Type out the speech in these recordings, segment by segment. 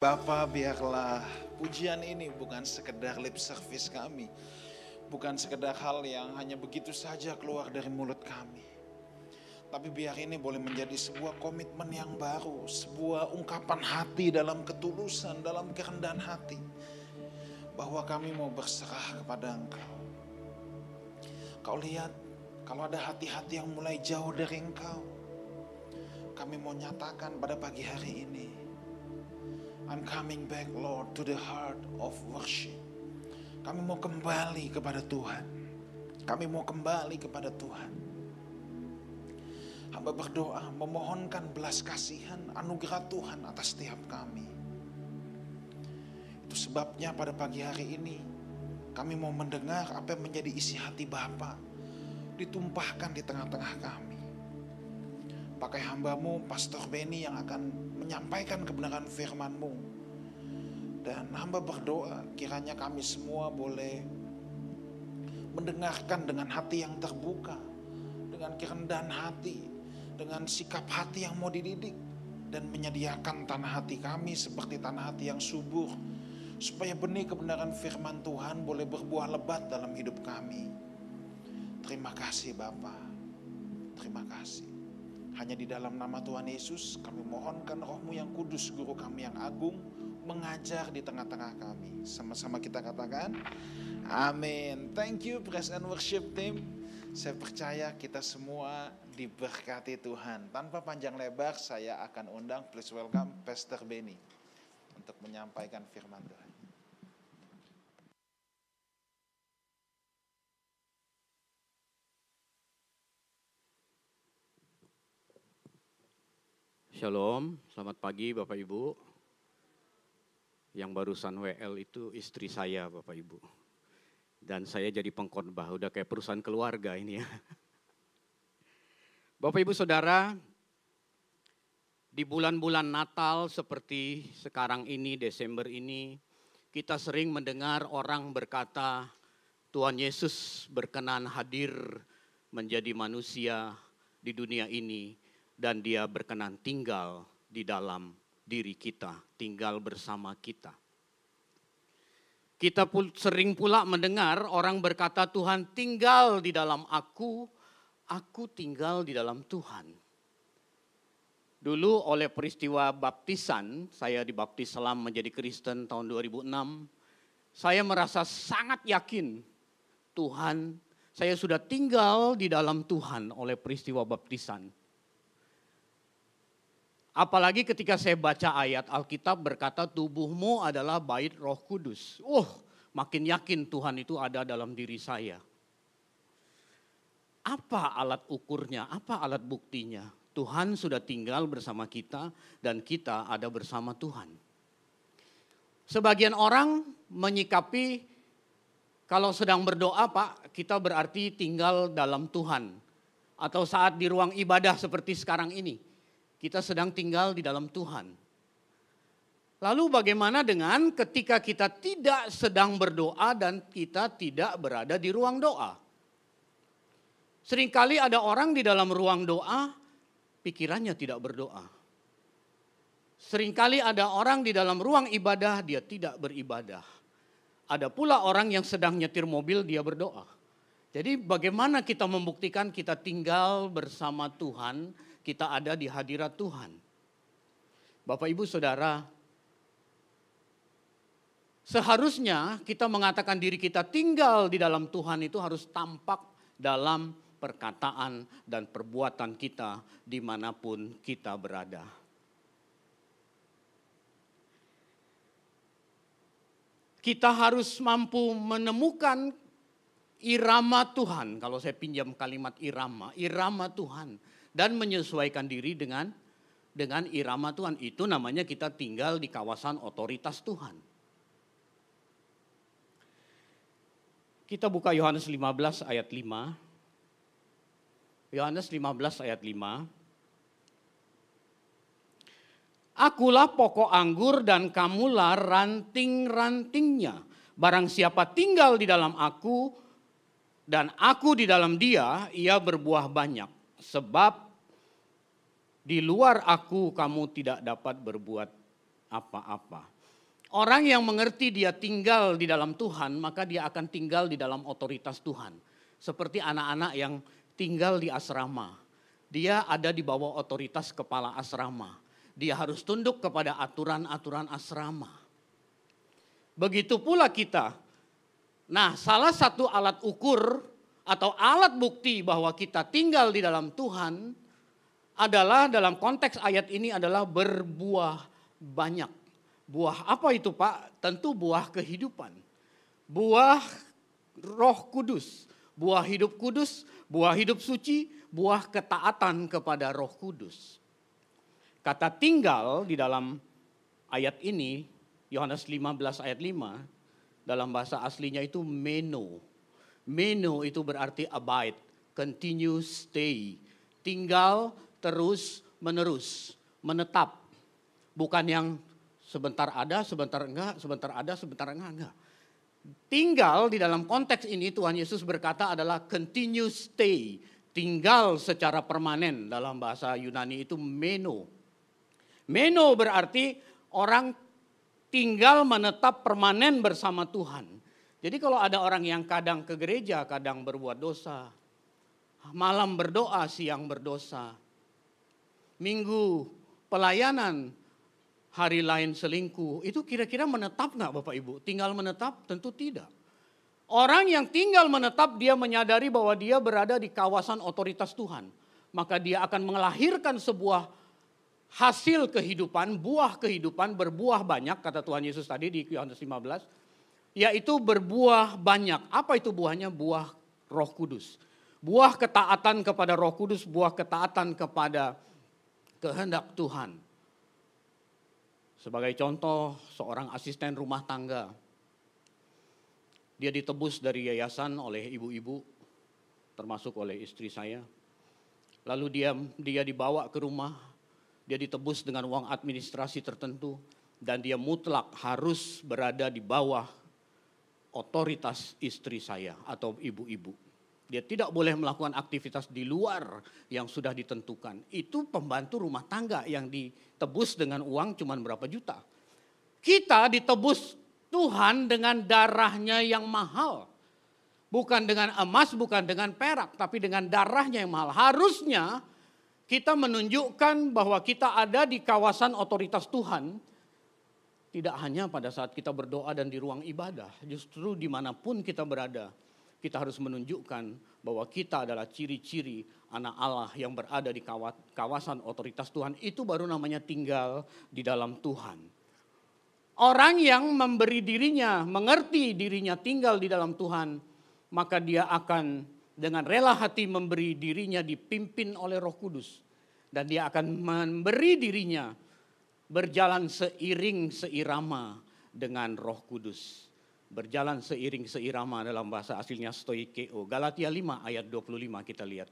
Bapa biarlah pujian ini bukan sekedar lip service kami. Bukan sekedar hal yang hanya begitu saja keluar dari mulut kami. Tapi biar ini boleh menjadi sebuah komitmen yang baru. Sebuah ungkapan hati dalam ketulusan, dalam kerendahan hati. Bahwa kami mau berserah kepada engkau. Kau lihat kalau ada hati-hati yang mulai jauh dari engkau. Kami mau nyatakan pada pagi hari ini I'm coming back Lord to the heart of worship. Kami mau kembali kepada Tuhan. Kami mau kembali kepada Tuhan. Hamba berdoa memohonkan belas kasihan anugerah Tuhan atas setiap kami. Itu sebabnya pada pagi hari ini kami mau mendengar apa yang menjadi isi hati Bapa ditumpahkan di tengah-tengah kami. Pakai hambamu Pastor Benny yang akan menyampaikan kebenaran firman-Mu. Dan hamba berdoa kiranya kami semua boleh mendengarkan dengan hati yang terbuka, dengan kerendahan hati, dengan sikap hati yang mau dididik, dan menyediakan tanah hati kami seperti tanah hati yang subur, supaya benih kebenaran firman Tuhan boleh berbuah lebat dalam hidup kami. Terima kasih Bapak, terima kasih. Hanya di dalam nama Tuhan Yesus kami mohonkan rohmu yang kudus, guru kami yang agung, mengajar di tengah-tengah kami. Sama-sama kita katakan, amin. Thank you praise and worship team. Saya percaya kita semua diberkati Tuhan. Tanpa panjang lebar saya akan undang, please welcome Pastor Benny untuk menyampaikan firman Tuhan. Shalom, selamat pagi Bapak Ibu. Yang barusan WL itu istri saya Bapak Ibu. Dan saya jadi pengkhotbah, udah kayak perusahaan keluarga ini ya. Bapak Ibu Saudara, di bulan-bulan Natal seperti sekarang ini, Desember ini, kita sering mendengar orang berkata, Tuhan Yesus berkenan hadir menjadi manusia di dunia ini dan dia berkenan tinggal di dalam diri kita, tinggal bersama kita. Kita pun sering pula mendengar orang berkata Tuhan tinggal di dalam aku, aku tinggal di dalam Tuhan. Dulu oleh peristiwa baptisan, saya dibaptis selam menjadi Kristen tahun 2006. Saya merasa sangat yakin Tuhan, saya sudah tinggal di dalam Tuhan oleh peristiwa baptisan. Apalagi ketika saya baca ayat Alkitab berkata tubuhmu adalah bait roh kudus. Oh makin yakin Tuhan itu ada dalam diri saya. Apa alat ukurnya, apa alat buktinya? Tuhan sudah tinggal bersama kita dan kita ada bersama Tuhan. Sebagian orang menyikapi kalau sedang berdoa Pak, kita berarti tinggal dalam Tuhan. Atau saat di ruang ibadah seperti sekarang ini kita sedang tinggal di dalam Tuhan. Lalu bagaimana dengan ketika kita tidak sedang berdoa dan kita tidak berada di ruang doa? Seringkali ada orang di dalam ruang doa, pikirannya tidak berdoa. Seringkali ada orang di dalam ruang ibadah, dia tidak beribadah. Ada pula orang yang sedang nyetir mobil, dia berdoa. Jadi bagaimana kita membuktikan kita tinggal bersama Tuhan, kita ada di hadirat Tuhan. Bapak Ibu Saudara, seharusnya kita mengatakan diri kita tinggal di dalam Tuhan itu harus tampak dalam perkataan dan perbuatan kita di mana pun kita berada. Kita harus mampu menemukan irama Tuhan. Kalau saya pinjam kalimat irama, irama Tuhan dan menyesuaikan diri dengan dengan irama Tuhan. Itu namanya kita tinggal di kawasan otoritas Tuhan. Kita buka Yohanes 15 ayat 5. Yohanes 15 ayat 5. Akulah pokok anggur dan kamulah ranting-rantingnya. Barang siapa tinggal di dalam aku dan aku di dalam dia, ia berbuah banyak sebab di luar aku kamu tidak dapat berbuat apa-apa. Orang yang mengerti dia tinggal di dalam Tuhan, maka dia akan tinggal di dalam otoritas Tuhan. Seperti anak-anak yang tinggal di asrama. Dia ada di bawah otoritas kepala asrama. Dia harus tunduk kepada aturan-aturan asrama. Begitu pula kita. Nah, salah satu alat ukur atau alat bukti bahwa kita tinggal di dalam Tuhan adalah dalam konteks ayat ini adalah berbuah banyak. Buah apa itu Pak? Tentu buah kehidupan. Buah roh kudus. Buah hidup kudus, buah hidup suci, buah ketaatan kepada roh kudus. Kata tinggal di dalam ayat ini, Yohanes 15 ayat 5, dalam bahasa aslinya itu meno. Meno itu berarti abide, continue, stay. Tinggal terus menerus, menetap. Bukan yang Sebentar ada, sebentar enggak, sebentar ada, sebentar enggak, enggak. Tinggal di dalam konteks ini Tuhan Yesus berkata adalah continue stay. Tinggal secara permanen dalam bahasa Yunani itu meno. Meno berarti orang tinggal menetap permanen bersama Tuhan. Jadi kalau ada orang yang kadang ke gereja, kadang berbuat dosa. Malam berdoa, siang berdosa. Minggu pelayanan, hari lain selingkuh, itu kira-kira menetap nggak Bapak Ibu? Tinggal menetap? Tentu tidak. Orang yang tinggal menetap dia menyadari bahwa dia berada di kawasan otoritas Tuhan. Maka dia akan melahirkan sebuah hasil kehidupan, buah kehidupan berbuah banyak kata Tuhan Yesus tadi di Yohanes 15. Yaitu berbuah banyak. Apa itu buahnya? Buah roh kudus. Buah ketaatan kepada roh kudus, buah ketaatan kepada kehendak Tuhan. Sebagai contoh, seorang asisten rumah tangga. Dia ditebus dari yayasan oleh ibu-ibu, termasuk oleh istri saya. Lalu dia dia dibawa ke rumah, dia ditebus dengan uang administrasi tertentu dan dia mutlak harus berada di bawah otoritas istri saya atau ibu-ibu. Dia tidak boleh melakukan aktivitas di luar yang sudah ditentukan. Itu pembantu rumah tangga yang ditebus dengan uang cuma berapa juta. Kita ditebus Tuhan dengan darahnya yang mahal. Bukan dengan emas, bukan dengan perak, tapi dengan darahnya yang mahal. Harusnya kita menunjukkan bahwa kita ada di kawasan otoritas Tuhan. Tidak hanya pada saat kita berdoa dan di ruang ibadah. Justru di mana pun kita berada kita harus menunjukkan bahwa kita adalah ciri-ciri anak Allah yang berada di kawasan otoritas Tuhan. Itu baru namanya tinggal di dalam Tuhan. Orang yang memberi dirinya, mengerti dirinya tinggal di dalam Tuhan, maka dia akan dengan rela hati memberi dirinya dipimpin oleh Roh Kudus, dan dia akan memberi dirinya berjalan seiring seirama dengan Roh Kudus berjalan seiring seirama dalam bahasa aslinya stoikeo. Galatia 5 ayat 25 kita lihat.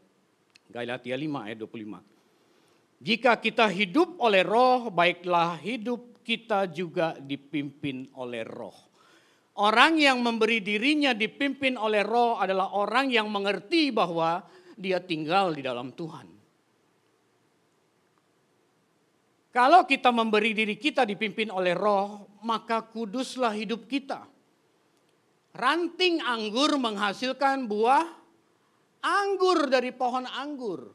Galatia 5 ayat 25. Jika kita hidup oleh roh, baiklah hidup kita juga dipimpin oleh roh. Orang yang memberi dirinya dipimpin oleh roh adalah orang yang mengerti bahwa dia tinggal di dalam Tuhan. Kalau kita memberi diri kita dipimpin oleh roh, maka kuduslah hidup kita ranting anggur menghasilkan buah anggur dari pohon anggur.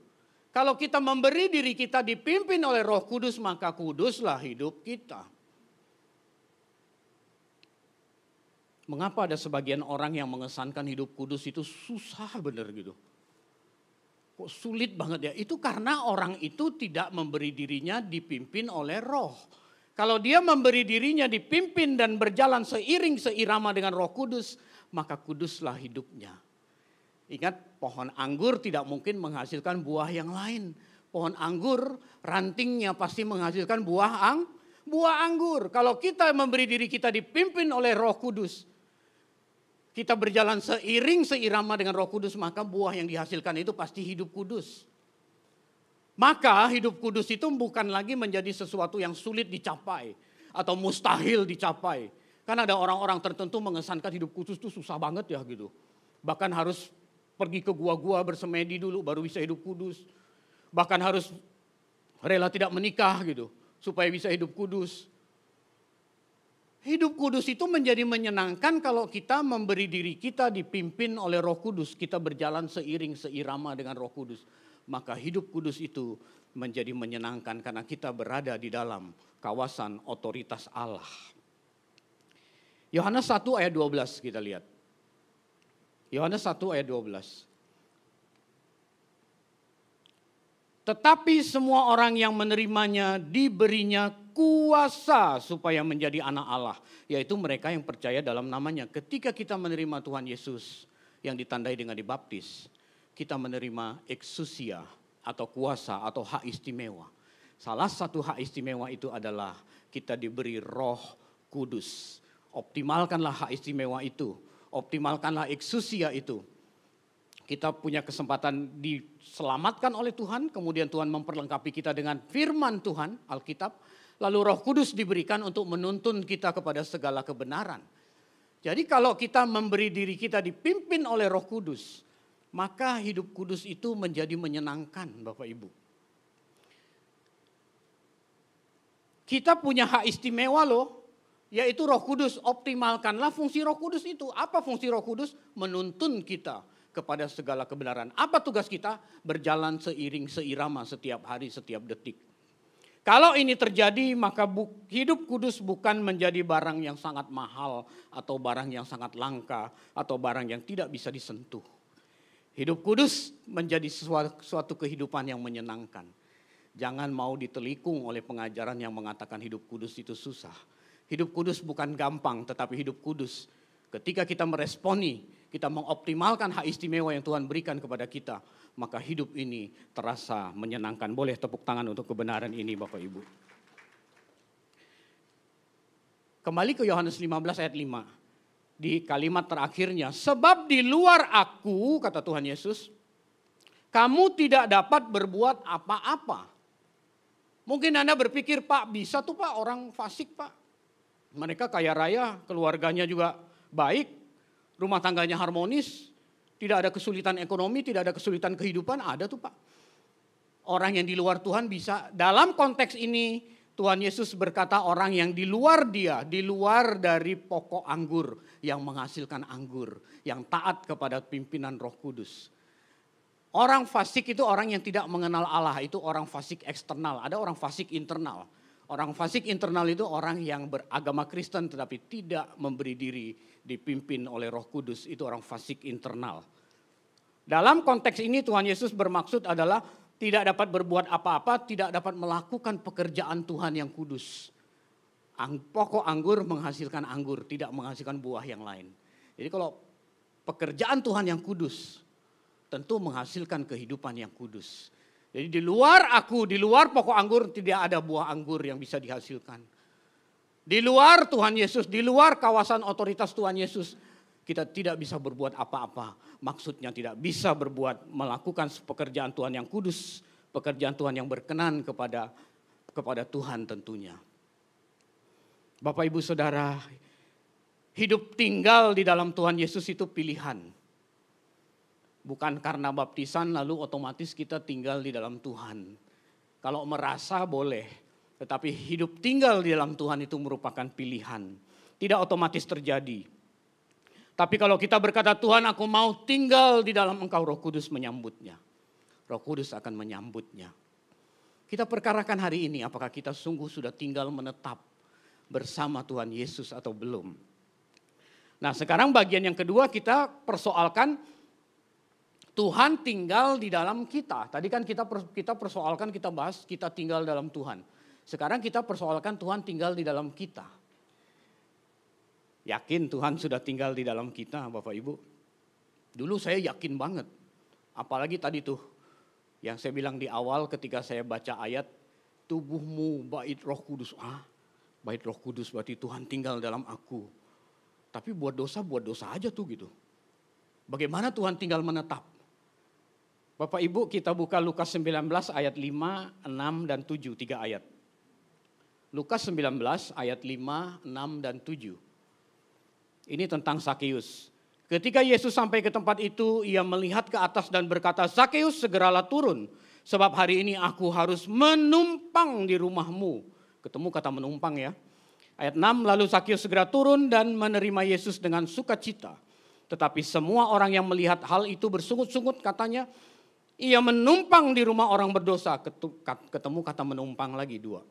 Kalau kita memberi diri kita dipimpin oleh Roh Kudus, maka kuduslah hidup kita. Mengapa ada sebagian orang yang mengesankan hidup kudus itu susah bener gitu? Kok sulit banget ya? Itu karena orang itu tidak memberi dirinya dipimpin oleh roh. Kalau dia memberi dirinya dipimpin dan berjalan seiring seirama dengan roh kudus, maka kuduslah hidupnya. Ingat pohon anggur tidak mungkin menghasilkan buah yang lain. Pohon anggur rantingnya pasti menghasilkan buah ang, buah anggur. Kalau kita memberi diri kita dipimpin oleh roh kudus, kita berjalan seiring seirama dengan roh kudus, maka buah yang dihasilkan itu pasti hidup kudus. Maka hidup kudus itu bukan lagi menjadi sesuatu yang sulit dicapai atau mustahil dicapai. Karena ada orang-orang tertentu mengesankan hidup kudus itu susah banget ya gitu. Bahkan harus pergi ke gua-gua bersemedi dulu baru bisa hidup kudus. Bahkan harus rela tidak menikah gitu supaya bisa hidup kudus. Hidup kudus itu menjadi menyenangkan kalau kita memberi diri kita dipimpin oleh roh kudus. Kita berjalan seiring seirama dengan roh kudus. Maka hidup kudus itu menjadi menyenangkan karena kita berada di dalam kawasan otoritas Allah. Yohanes 1 ayat 12 kita lihat. Yohanes 1 ayat 12. Tetapi semua orang yang menerimanya diberinya kuasa supaya menjadi anak Allah. Yaitu mereka yang percaya dalam namanya. Ketika kita menerima Tuhan Yesus yang ditandai dengan dibaptis. Kita menerima eksusia atau kuasa atau hak istimewa. Salah satu hak istimewa itu adalah kita diberi roh kudus. Optimalkanlah hak istimewa itu. Optimalkanlah eksusia itu kita punya kesempatan diselamatkan oleh Tuhan, kemudian Tuhan memperlengkapi kita dengan firman Tuhan, Alkitab, lalu Roh Kudus diberikan untuk menuntun kita kepada segala kebenaran. Jadi kalau kita memberi diri kita dipimpin oleh Roh Kudus, maka hidup kudus itu menjadi menyenangkan Bapak Ibu. Kita punya hak istimewa loh, yaitu Roh Kudus. Optimalkanlah fungsi Roh Kudus itu. Apa fungsi Roh Kudus? Menuntun kita kepada segala kebenaran. Apa tugas kita? Berjalan seiring seirama setiap hari, setiap detik. Kalau ini terjadi, maka hidup kudus bukan menjadi barang yang sangat mahal, atau barang yang sangat langka, atau barang yang tidak bisa disentuh. Hidup kudus menjadi suatu, kehidupan yang menyenangkan. Jangan mau ditelikung oleh pengajaran yang mengatakan hidup kudus itu susah. Hidup kudus bukan gampang, tetapi hidup kudus ketika kita meresponi kita mengoptimalkan hak istimewa yang Tuhan berikan kepada kita, maka hidup ini terasa menyenangkan. Boleh tepuk tangan untuk kebenaran ini Bapak Ibu. Kembali ke Yohanes 15 ayat 5. Di kalimat terakhirnya, sebab di luar aku, kata Tuhan Yesus, kamu tidak dapat berbuat apa-apa. Mungkin Anda berpikir, Pak bisa tuh Pak orang fasik Pak. Mereka kaya raya, keluarganya juga baik, rumah tangganya harmonis, tidak ada kesulitan ekonomi, tidak ada kesulitan kehidupan, ada tuh Pak. Orang yang di luar Tuhan bisa, dalam konteks ini Tuhan Yesus berkata orang yang di luar dia, di luar dari pokok anggur yang menghasilkan anggur, yang taat kepada pimpinan roh kudus. Orang fasik itu orang yang tidak mengenal Allah, itu orang fasik eksternal, ada orang fasik internal. Orang fasik internal itu orang yang beragama Kristen tetapi tidak memberi diri dipimpin oleh Roh Kudus, itu orang fasik internal. Dalam konteks ini Tuhan Yesus bermaksud adalah tidak dapat berbuat apa-apa, tidak dapat melakukan pekerjaan Tuhan yang kudus. Pokok anggur menghasilkan anggur, tidak menghasilkan buah yang lain. Jadi kalau pekerjaan Tuhan yang kudus, tentu menghasilkan kehidupan yang kudus. Jadi di luar aku, di luar pokok anggur tidak ada buah anggur yang bisa dihasilkan. Di luar Tuhan Yesus, di luar kawasan otoritas Tuhan Yesus, kita tidak bisa berbuat apa-apa. Maksudnya tidak bisa berbuat melakukan pekerjaan Tuhan yang kudus, pekerjaan Tuhan yang berkenan kepada kepada Tuhan tentunya. Bapak Ibu Saudara, hidup tinggal di dalam Tuhan Yesus itu pilihan. Bukan karena baptisan lalu otomatis kita tinggal di dalam Tuhan. Kalau merasa boleh, tetapi hidup tinggal di dalam Tuhan itu merupakan pilihan. Tidak otomatis terjadi. Tapi kalau kita berkata Tuhan aku mau tinggal di dalam engkau roh kudus menyambutnya. Roh kudus akan menyambutnya. Kita perkarakan hari ini apakah kita sungguh sudah tinggal menetap bersama Tuhan Yesus atau belum. Nah sekarang bagian yang kedua kita persoalkan Tuhan tinggal di dalam kita. Tadi kan kita kita persoalkan, kita bahas kita tinggal dalam Tuhan. Sekarang kita persoalkan Tuhan tinggal di dalam kita. Yakin Tuhan sudah tinggal di dalam kita, Bapak Ibu? Dulu saya yakin banget. Apalagi tadi tuh yang saya bilang di awal ketika saya baca ayat tubuhmu bait Roh Kudus. Ah, bait Roh Kudus berarti Tuhan tinggal dalam aku. Tapi buat dosa buat dosa aja tuh gitu. Bagaimana Tuhan tinggal menetap? Bapak Ibu kita buka Lukas 19 ayat 5, 6 dan 7, tiga ayat. Lukas 19 ayat 5, 6 dan 7. Ini tentang Sakeus. Ketika Yesus sampai ke tempat itu, ia melihat ke atas dan berkata, Sakeus segeralah turun, sebab hari ini aku harus menumpang di rumahmu. Ketemu kata menumpang ya. Ayat 6, lalu Sakyus segera turun dan menerima Yesus dengan sukacita. Tetapi semua orang yang melihat hal itu bersungut-sungut katanya, ia menumpang di rumah orang berdosa. Ketemu kata menumpang lagi dua.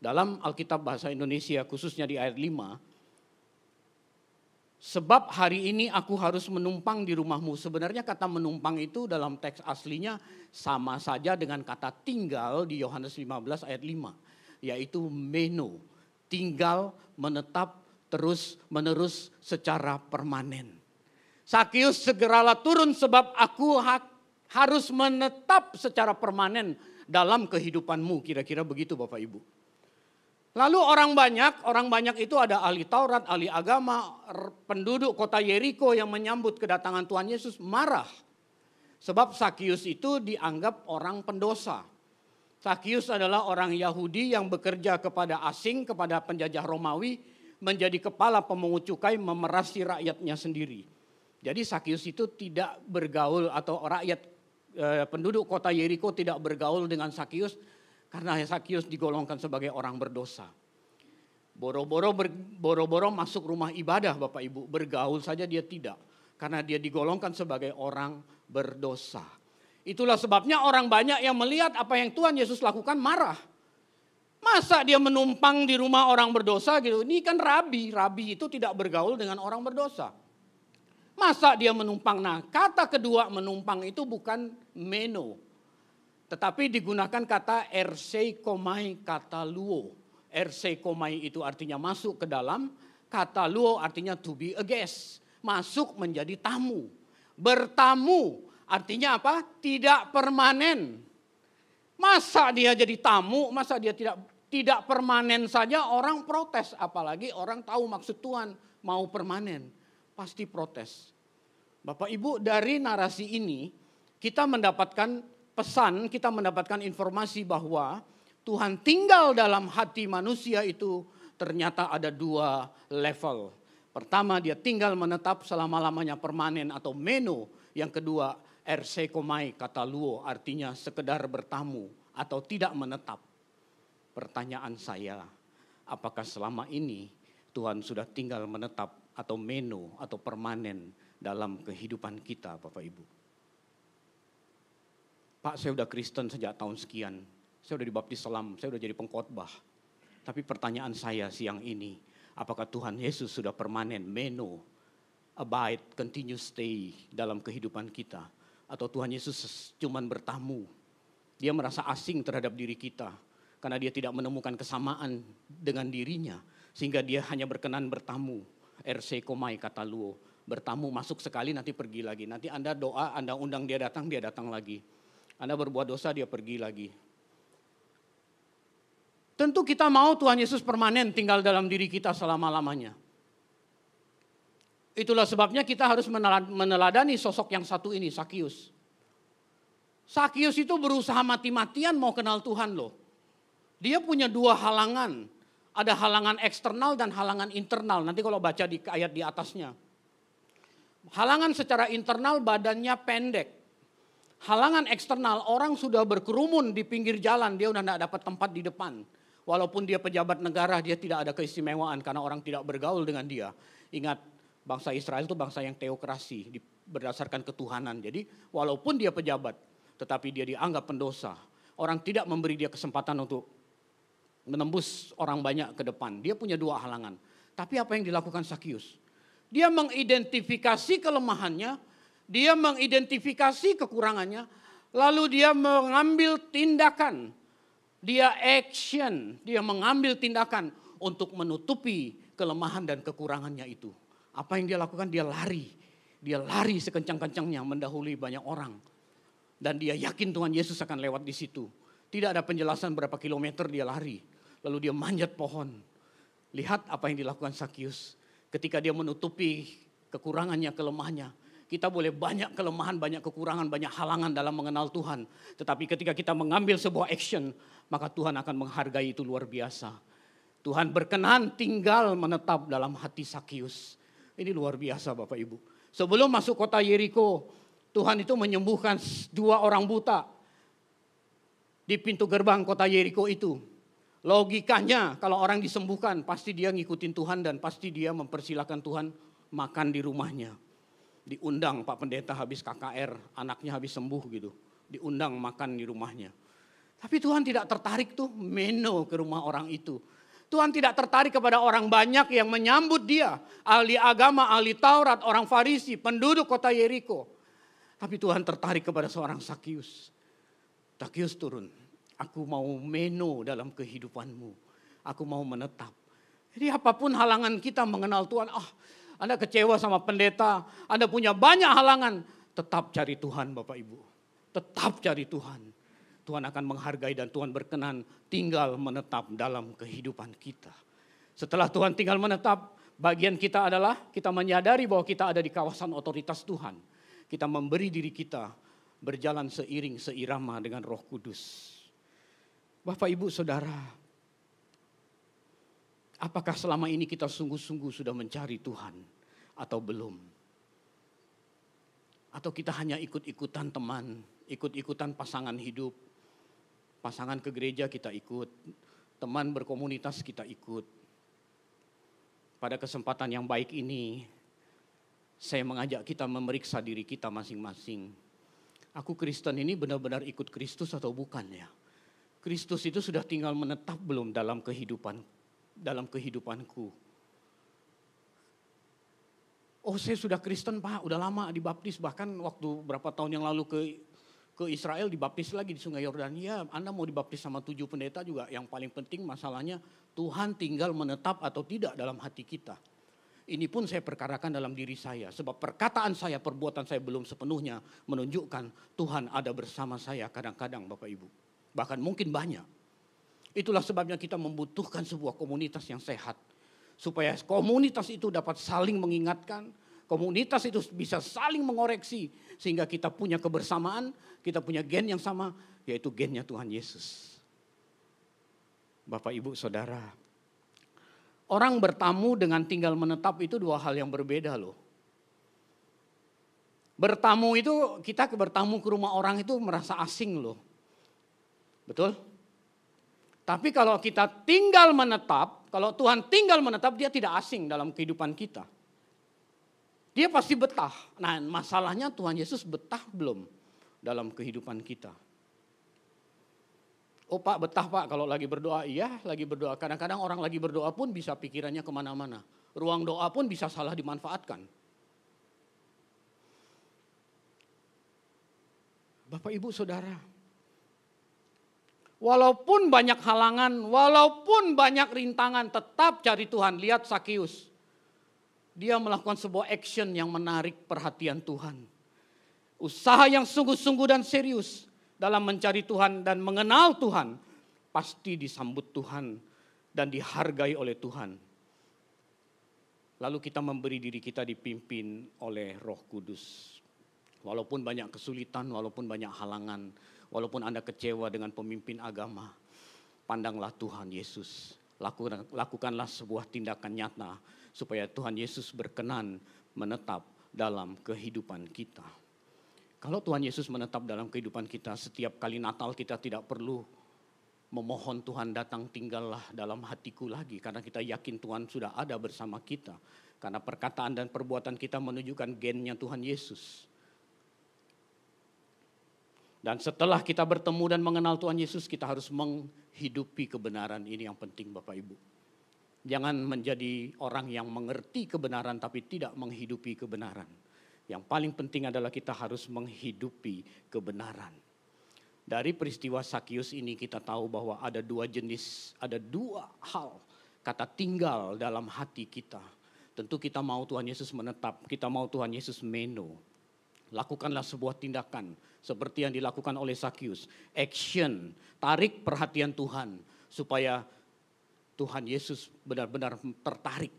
Dalam Alkitab bahasa Indonesia khususnya di ayat 5, Sebab hari ini aku harus menumpang di rumahmu. Sebenarnya kata menumpang itu dalam teks aslinya sama saja dengan kata tinggal di Yohanes 15 ayat 5. Yaitu meno, tinggal menetap terus menerus secara permanen. Sakius segeralah turun sebab aku ha harus menetap secara permanen dalam kehidupanmu. Kira-kira begitu Bapak Ibu. Lalu orang banyak, orang banyak itu ada ahli Taurat, ahli agama, penduduk kota Yeriko yang menyambut kedatangan Tuhan Yesus marah. Sebab Sakius itu dianggap orang pendosa. Sakius adalah orang Yahudi yang bekerja kepada asing, kepada penjajah Romawi, menjadi kepala pemungut cukai memerasi rakyatnya sendiri. Jadi Sakius itu tidak bergaul atau rakyat eh, penduduk kota Yeriko tidak bergaul dengan Sakius karena Sakius digolongkan sebagai orang berdosa. Boro-boro boro-boro masuk rumah ibadah Bapak Ibu, bergaul saja dia tidak. Karena dia digolongkan sebagai orang berdosa. Itulah sebabnya orang banyak yang melihat apa yang Tuhan Yesus lakukan marah. Masa dia menumpang di rumah orang berdosa gitu. Ini kan rabi, rabi itu tidak bergaul dengan orang berdosa. Masa dia menumpang? Nah kata kedua menumpang itu bukan meno. Tetapi digunakan kata RC komai kata luo. RC komai itu artinya masuk ke dalam, kata luo artinya to be a guest. Masuk menjadi tamu. Bertamu artinya apa? Tidak permanen. Masa dia jadi tamu, masa dia tidak tidak permanen saja orang protes. Apalagi orang tahu maksud Tuhan mau permanen. Pasti protes. Bapak Ibu dari narasi ini kita mendapatkan pesan, kita mendapatkan informasi bahwa Tuhan tinggal dalam hati manusia itu ternyata ada dua level. Pertama dia tinggal menetap selama-lamanya permanen atau meno. Yang kedua RC komai kata luo artinya sekedar bertamu atau tidak menetap. Pertanyaan saya, apakah selama ini Tuhan sudah tinggal menetap atau meno atau permanen dalam kehidupan kita Bapak Ibu? Pak saya udah Kristen sejak tahun sekian. Saya udah dibaptis selam, saya udah jadi pengkhotbah. Tapi pertanyaan saya siang ini, apakah Tuhan Yesus sudah permanen, meno, abide, continue stay dalam kehidupan kita? Atau Tuhan Yesus cuman bertamu, dia merasa asing terhadap diri kita. Karena dia tidak menemukan kesamaan dengan dirinya. Sehingga dia hanya berkenan bertamu. RC Komai kata Luo. Bertamu masuk sekali nanti pergi lagi. Nanti Anda doa, Anda undang dia datang, dia datang lagi anda berbuat dosa, dia pergi lagi. Tentu kita mau Tuhan Yesus permanen tinggal dalam diri kita selama-lamanya. Itulah sebabnya kita harus meneladani sosok yang satu ini, Sakius. Sakius itu berusaha mati-matian mau kenal Tuhan loh. Dia punya dua halangan. Ada halangan eksternal dan halangan internal. Nanti kalau baca di ayat di atasnya. Halangan secara internal badannya pendek halangan eksternal, orang sudah berkerumun di pinggir jalan, dia udah tidak dapat tempat di depan. Walaupun dia pejabat negara, dia tidak ada keistimewaan karena orang tidak bergaul dengan dia. Ingat, bangsa Israel itu bangsa yang teokrasi, berdasarkan ketuhanan. Jadi walaupun dia pejabat, tetapi dia dianggap pendosa. Orang tidak memberi dia kesempatan untuk menembus orang banyak ke depan. Dia punya dua halangan. Tapi apa yang dilakukan Sakius? Dia mengidentifikasi kelemahannya, dia mengidentifikasi kekurangannya, lalu dia mengambil tindakan. Dia action, dia mengambil tindakan untuk menutupi kelemahan dan kekurangannya itu. Apa yang dia lakukan? Dia lari. Dia lari sekencang-kencangnya mendahului banyak orang. Dan dia yakin Tuhan Yesus akan lewat di situ. Tidak ada penjelasan berapa kilometer dia lari. Lalu dia manjat pohon. Lihat apa yang dilakukan Sakius. Ketika dia menutupi kekurangannya, kelemahannya. Kita boleh banyak kelemahan, banyak kekurangan, banyak halangan dalam mengenal Tuhan. Tetapi ketika kita mengambil sebuah action, maka Tuhan akan menghargai itu luar biasa. Tuhan berkenan tinggal menetap dalam hati Sakius. Ini luar biasa Bapak Ibu. Sebelum masuk kota Yeriko, Tuhan itu menyembuhkan dua orang buta di pintu gerbang kota Yeriko itu. Logikanya kalau orang disembuhkan pasti dia ngikutin Tuhan dan pasti dia mempersilahkan Tuhan makan di rumahnya. Diundang Pak Pendeta habis KKR, anaknya habis sembuh gitu. Diundang makan di rumahnya. Tapi Tuhan tidak tertarik tuh meno ke rumah orang itu. Tuhan tidak tertarik kepada orang banyak yang menyambut dia. Ahli agama, ahli Taurat, orang Farisi, penduduk kota Yeriko. Tapi Tuhan tertarik kepada seorang Sakius. Sakius turun Aku mau meno dalam kehidupanmu. Aku mau menetap. Jadi apa pun halangan kita mengenal Tuhan. Ah, Anda kecewa sama pendeta. Anda punya banyak halangan. Tetap cari Tuhan Bapak Ibu. Tetap cari Tuhan. Tuhan akan menghargai dan Tuhan berkenan tinggal menetap dalam kehidupan kita. Setelah Tuhan tinggal menetap, bagian kita adalah kita menyadari bahwa kita ada di kawasan otoritas Tuhan. Kita memberi diri kita berjalan seiring seirama dengan Roh Kudus. Bapak, ibu, saudara, apakah selama ini kita sungguh-sungguh sudah mencari Tuhan atau belum? Atau kita hanya ikut-ikutan teman, ikut-ikutan pasangan hidup, pasangan ke gereja kita ikut, teman berkomunitas kita ikut. Pada kesempatan yang baik ini, saya mengajak kita memeriksa diri kita masing-masing. Aku Kristen ini benar-benar ikut Kristus atau bukan ya? Kristus itu sudah tinggal menetap belum dalam kehidupan dalam kehidupanku. Oh saya sudah Kristen pak, udah lama dibaptis bahkan waktu berapa tahun yang lalu ke ke Israel dibaptis lagi di Sungai Yordan. Ya, Anda mau dibaptis sama tujuh pendeta juga. Yang paling penting masalahnya Tuhan tinggal menetap atau tidak dalam hati kita. Ini pun saya perkarakan dalam diri saya. Sebab perkataan saya, perbuatan saya belum sepenuhnya menunjukkan Tuhan ada bersama saya kadang-kadang Bapak Ibu bahkan mungkin banyak. Itulah sebabnya kita membutuhkan sebuah komunitas yang sehat. Supaya komunitas itu dapat saling mengingatkan, komunitas itu bisa saling mengoreksi. Sehingga kita punya kebersamaan, kita punya gen yang sama, yaitu gennya Tuhan Yesus. Bapak, Ibu, Saudara. Orang bertamu dengan tinggal menetap itu dua hal yang berbeda loh. Bertamu itu, kita bertamu ke rumah orang itu merasa asing loh. Betul? Tapi kalau kita tinggal menetap, kalau Tuhan tinggal menetap, dia tidak asing dalam kehidupan kita. Dia pasti betah. Nah masalahnya Tuhan Yesus betah belum dalam kehidupan kita. Oh pak betah pak kalau lagi berdoa, iya lagi berdoa. Kadang-kadang orang lagi berdoa pun bisa pikirannya ke mana-mana. Ruang doa pun bisa salah dimanfaatkan. Bapak ibu saudara, Walaupun banyak halangan, walaupun banyak rintangan, tetap cari Tuhan. Lihat Sakius. Dia melakukan sebuah action yang menarik perhatian Tuhan. Usaha yang sungguh-sungguh dan serius dalam mencari Tuhan dan mengenal Tuhan. Pasti disambut Tuhan dan dihargai oleh Tuhan. Lalu kita memberi diri kita dipimpin oleh roh kudus. Walaupun banyak kesulitan, walaupun banyak halangan, Walaupun Anda kecewa dengan pemimpin agama, pandanglah Tuhan Yesus. Lakukanlah sebuah tindakan nyata supaya Tuhan Yesus berkenan menetap dalam kehidupan kita. Kalau Tuhan Yesus menetap dalam kehidupan kita, setiap kali Natal kita tidak perlu memohon Tuhan datang tinggallah dalam hatiku lagi. Karena kita yakin Tuhan sudah ada bersama kita. Karena perkataan dan perbuatan kita menunjukkan gennya Tuhan Yesus. Dan setelah kita bertemu dan mengenal Tuhan Yesus, kita harus menghidupi kebenaran ini yang penting Bapak Ibu. Jangan menjadi orang yang mengerti kebenaran tapi tidak menghidupi kebenaran. Yang paling penting adalah kita harus menghidupi kebenaran. Dari peristiwa Sakius ini kita tahu bahwa ada dua jenis, ada dua hal kata tinggal dalam hati kita. Tentu kita mau Tuhan Yesus menetap, kita mau Tuhan Yesus meno. Lakukanlah sebuah tindakan seperti yang dilakukan oleh Sakius. Action, tarik perhatian Tuhan supaya Tuhan Yesus benar-benar tertarik.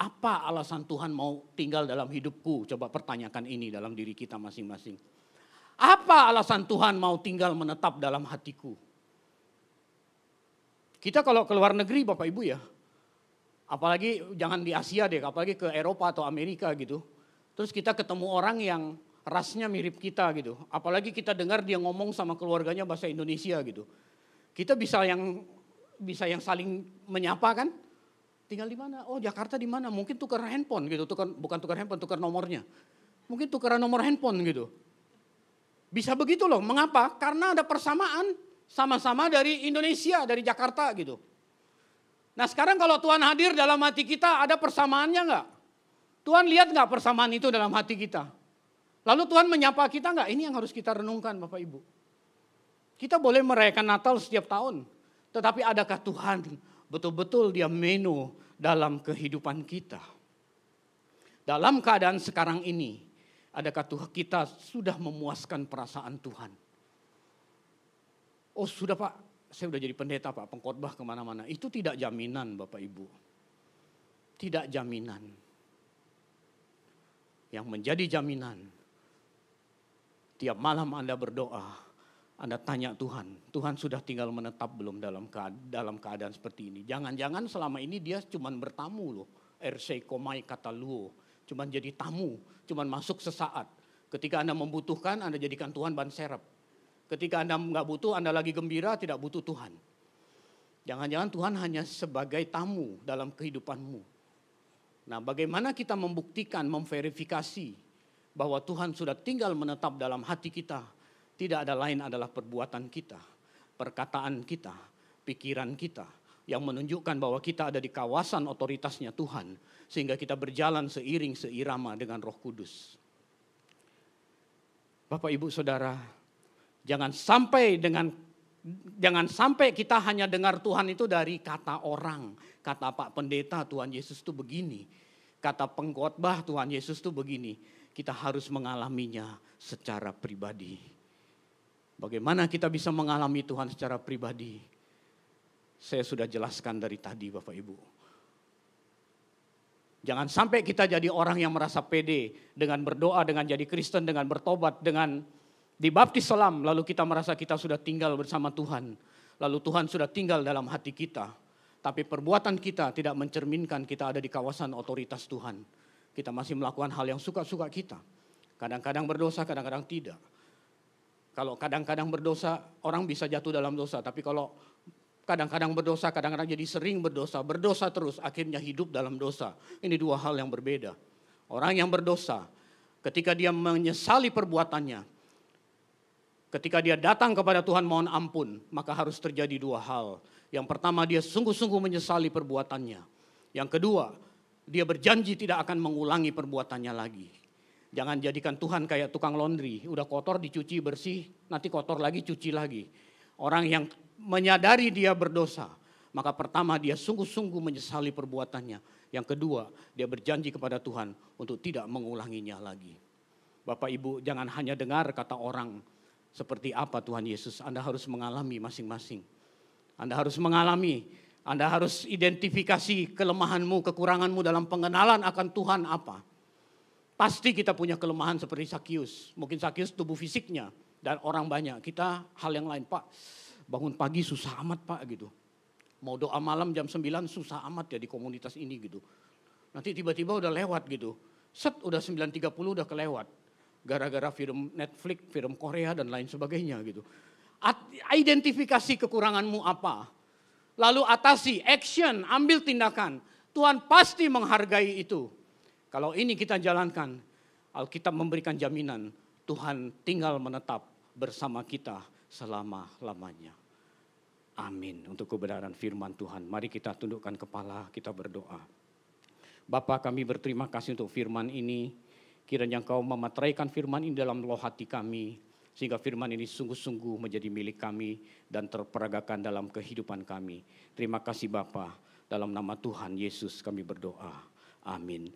Apa alasan Tuhan mau tinggal dalam hidupku? Coba pertanyakan ini dalam diri kita masing-masing. Apa alasan Tuhan mau tinggal menetap dalam hatiku? Kita kalau ke luar negeri Bapak Ibu ya, apalagi jangan di Asia deh, apalagi ke Eropa atau Amerika gitu. Terus kita ketemu orang yang rasnya mirip kita gitu. Apalagi kita dengar dia ngomong sama keluarganya bahasa Indonesia gitu. Kita bisa yang bisa yang saling menyapa kan? Tinggal di mana? Oh Jakarta di mana? Mungkin tukar handphone gitu, tukar, bukan tukar handphone, tukar nomornya. Mungkin tukar nomor handphone gitu. Bisa begitu loh, mengapa? Karena ada persamaan, sama-sama dari Indonesia, dari Jakarta gitu. Nah sekarang kalau Tuhan hadir dalam hati kita, ada persamaannya nggak? Tuhan lihat nggak persamaan itu dalam hati kita? Lalu Tuhan menyapa kita nggak? Ini yang harus kita renungkan Bapak Ibu. Kita boleh merayakan Natal setiap tahun. Tetapi adakah Tuhan betul-betul dia menu dalam kehidupan kita? Dalam keadaan sekarang ini, adakah Tuhan kita sudah memuaskan perasaan Tuhan? Oh sudah Pak, saya sudah jadi pendeta Pak, pengkhotbah ke mana-mana. Itu tidak jaminan Bapak Ibu. Tidak jaminan. Yang menjadi jaminan, tiap malam Anda berdoa, anda tanya Tuhan, Tuhan sudah tinggal menetap belum dalam keadaan, dalam keadaan seperti ini? Jangan-jangan selama ini dia cuma bertamu loh. RC komai kata luo, cuma jadi tamu, cuma masuk sesaat. Ketika Anda membutuhkan, Anda jadikan Tuhan ban serep. Ketika Anda nggak butuh, Anda lagi gembira, tidak butuh Tuhan. Jangan-jangan Tuhan hanya sebagai tamu dalam kehidupanmu. Nah, bagaimana kita membuktikan, memverifikasi bahwa Tuhan sudah tinggal menetap dalam hati kita, tidak ada lain adalah perbuatan kita, perkataan kita, pikiran kita yang menunjukkan bahwa kita ada di kawasan otoritasnya Tuhan sehingga kita berjalan seiring seirama dengan Roh Kudus. Bapak Ibu Saudara, jangan sampai dengan jangan sampai kita hanya dengar Tuhan itu dari kata orang, kata Pak Pendeta Tuhan Yesus itu begini, kata pengkhotbah Tuhan Yesus itu begini. Kita harus mengalaminya secara pribadi. Bagaimana kita bisa mengalami Tuhan secara pribadi? Saya sudah jelaskan dari tadi Bapak Ibu. Jangan sampai kita jadi orang yang merasa pede dengan berdoa, dengan jadi Kristen, dengan bertobat, dengan dibaptis selam, lalu kita merasa kita sudah tinggal bersama Tuhan. Lalu Tuhan sudah tinggal dalam hati kita. Tapi perbuatan kita tidak mencerminkan kita ada di kawasan otoritas Tuhan. Kita masih melakukan hal yang suka-suka kita. Kadang-kadang berdosa, kadang-kadang tidak. Kalau kadang-kadang berdosa, orang bisa jatuh dalam dosa. Tapi kalau kadang-kadang berdosa, kadang-kadang jadi sering berdosa. Berdosa terus, akhirnya hidup dalam dosa. Ini dua hal yang berbeda. Orang yang berdosa, ketika dia menyesali perbuatannya, ketika dia datang kepada Tuhan mohon ampun, maka harus terjadi dua hal. Yang pertama, dia sungguh-sungguh menyesali perbuatannya. Yang kedua, dia berjanji tidak akan mengulangi perbuatannya lagi. Jangan jadikan Tuhan kayak tukang laundry, udah kotor dicuci bersih, nanti kotor lagi cuci lagi. Orang yang menyadari dia berdosa, maka pertama dia sungguh-sungguh menyesali perbuatannya. Yang kedua, dia berjanji kepada Tuhan untuk tidak mengulanginya lagi. Bapak Ibu jangan hanya dengar kata orang seperti apa Tuhan Yesus, Anda harus mengalami masing-masing. Anda harus mengalami, Anda harus identifikasi kelemahanmu, kekuranganmu dalam pengenalan akan Tuhan apa Pasti kita punya kelemahan seperti Sakius. Mungkin Sakius tubuh fisiknya dan orang banyak. Kita hal yang lain, Pak. Bangun pagi susah amat, Pak gitu. Mau doa malam jam 9 susah amat ya di komunitas ini gitu. Nanti tiba-tiba udah lewat gitu. Set udah 9.30 udah kelewat. Gara-gara film Netflix, film Korea dan lain sebagainya gitu. Identifikasi kekuranganmu apa. Lalu atasi, action, ambil tindakan. Tuhan pasti menghargai itu. Kalau ini kita jalankan, Alkitab memberikan jaminan Tuhan tinggal menetap bersama kita selama-lamanya. Amin. Untuk kebenaran firman Tuhan. Mari kita tundukkan kepala, kita berdoa. Bapak kami berterima kasih untuk firman ini. Kiranya engkau memateraikan firman ini dalam loh hati kami. Sehingga firman ini sungguh-sungguh menjadi milik kami dan terperagakan dalam kehidupan kami. Terima kasih Bapak. Dalam nama Tuhan Yesus kami berdoa. Amin.